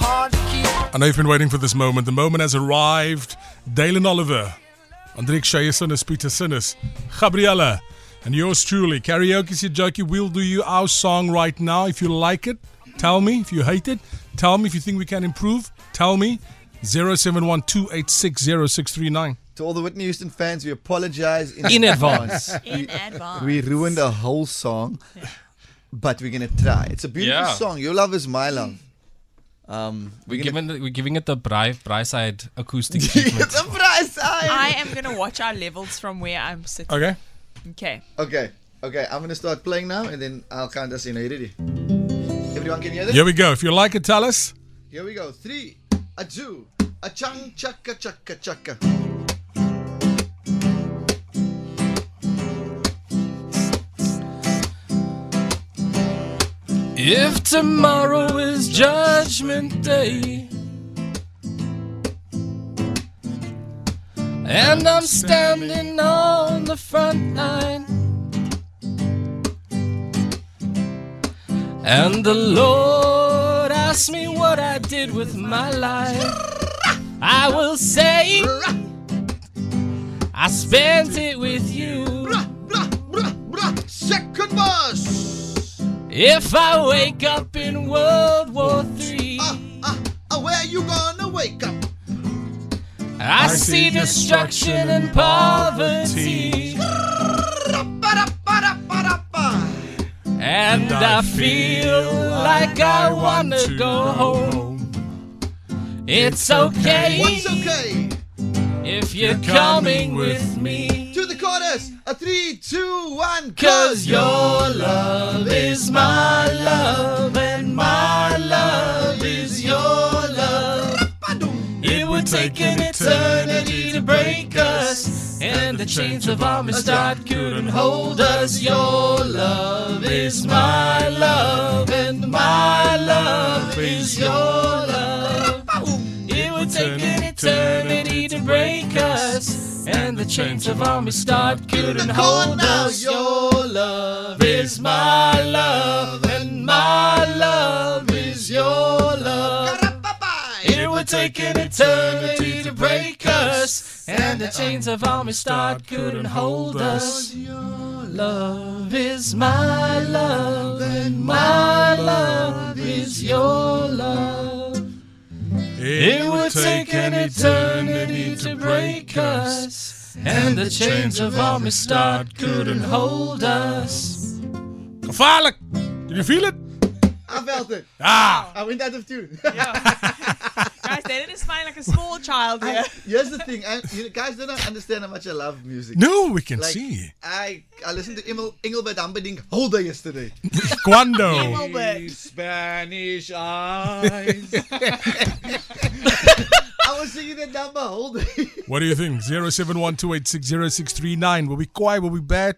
hard to keep. I know you've been waiting for this moment. The moment has arrived. Dalen Oliver, Andrik Shayesonis, Peter Sinnes, Gabriella, and yours truly. Karaoke Sijaki, we'll do you our song right now. If you like it, tell me. If you hate it, tell me. If you think we can improve, tell me. 0712860639. To all the Whitney Houston fans, we apologize in, In advance. We, In advance. we ruined a whole song, but we're gonna try. It's a beautiful Yeah. song. Your love is my love. Um, We're we're gonna giving, it, we're giving it the Bry, Bryside acoustic it's treatment. a prize. I am going to watch our levels from where I'm sitting. Okay? Okay. Okay, okay. I'm gonna start playing now, and then I'll count us in. Are you ready? Everyone can hear this. Here we go. If you like it, tell us. Here we go. Three, a two, a chung chaka chaka chaka. If tomorrow is Judgment Day and I'm standing on the front line and the Lord asks me what I did with my life, I will say I spent it with you. If I wake up in World War III, Ah, ah, ah, where you gonna wake up? I see destruction and poverty, and I feel like I wanna go home. It's okay. What's okay? if you're coming with me, To the chorus. A three, two, one. cause your love is my love, and my love is your love. It would take an eternity to break us, and the chains of Amistad couldn't hold us. Your love is my love, and my love and the chains of Amistad couldn't hold us. Your love is my love, and my love is your love. It would take an eternity to break us, and the chains of Amistad couldn't hold us. Your love is my love, would take an eternity to break us, and the chains of Amistad couldn't hold us. Gevaarlijk! Did you feel it? I felt it. Ah! I went out of tune. Yeah. Guys, Dylan is fine like a small child here. Here's the thing. I, you know, guys don't understand how much I love music. No, we can Like, see. I I listened to Engel, Engelbert Humperdinck whole day yesterday. Quando? Spanish eyes. I was singing that number whole day. What do you think? 0712860639. We'll be quiet. We'll be back.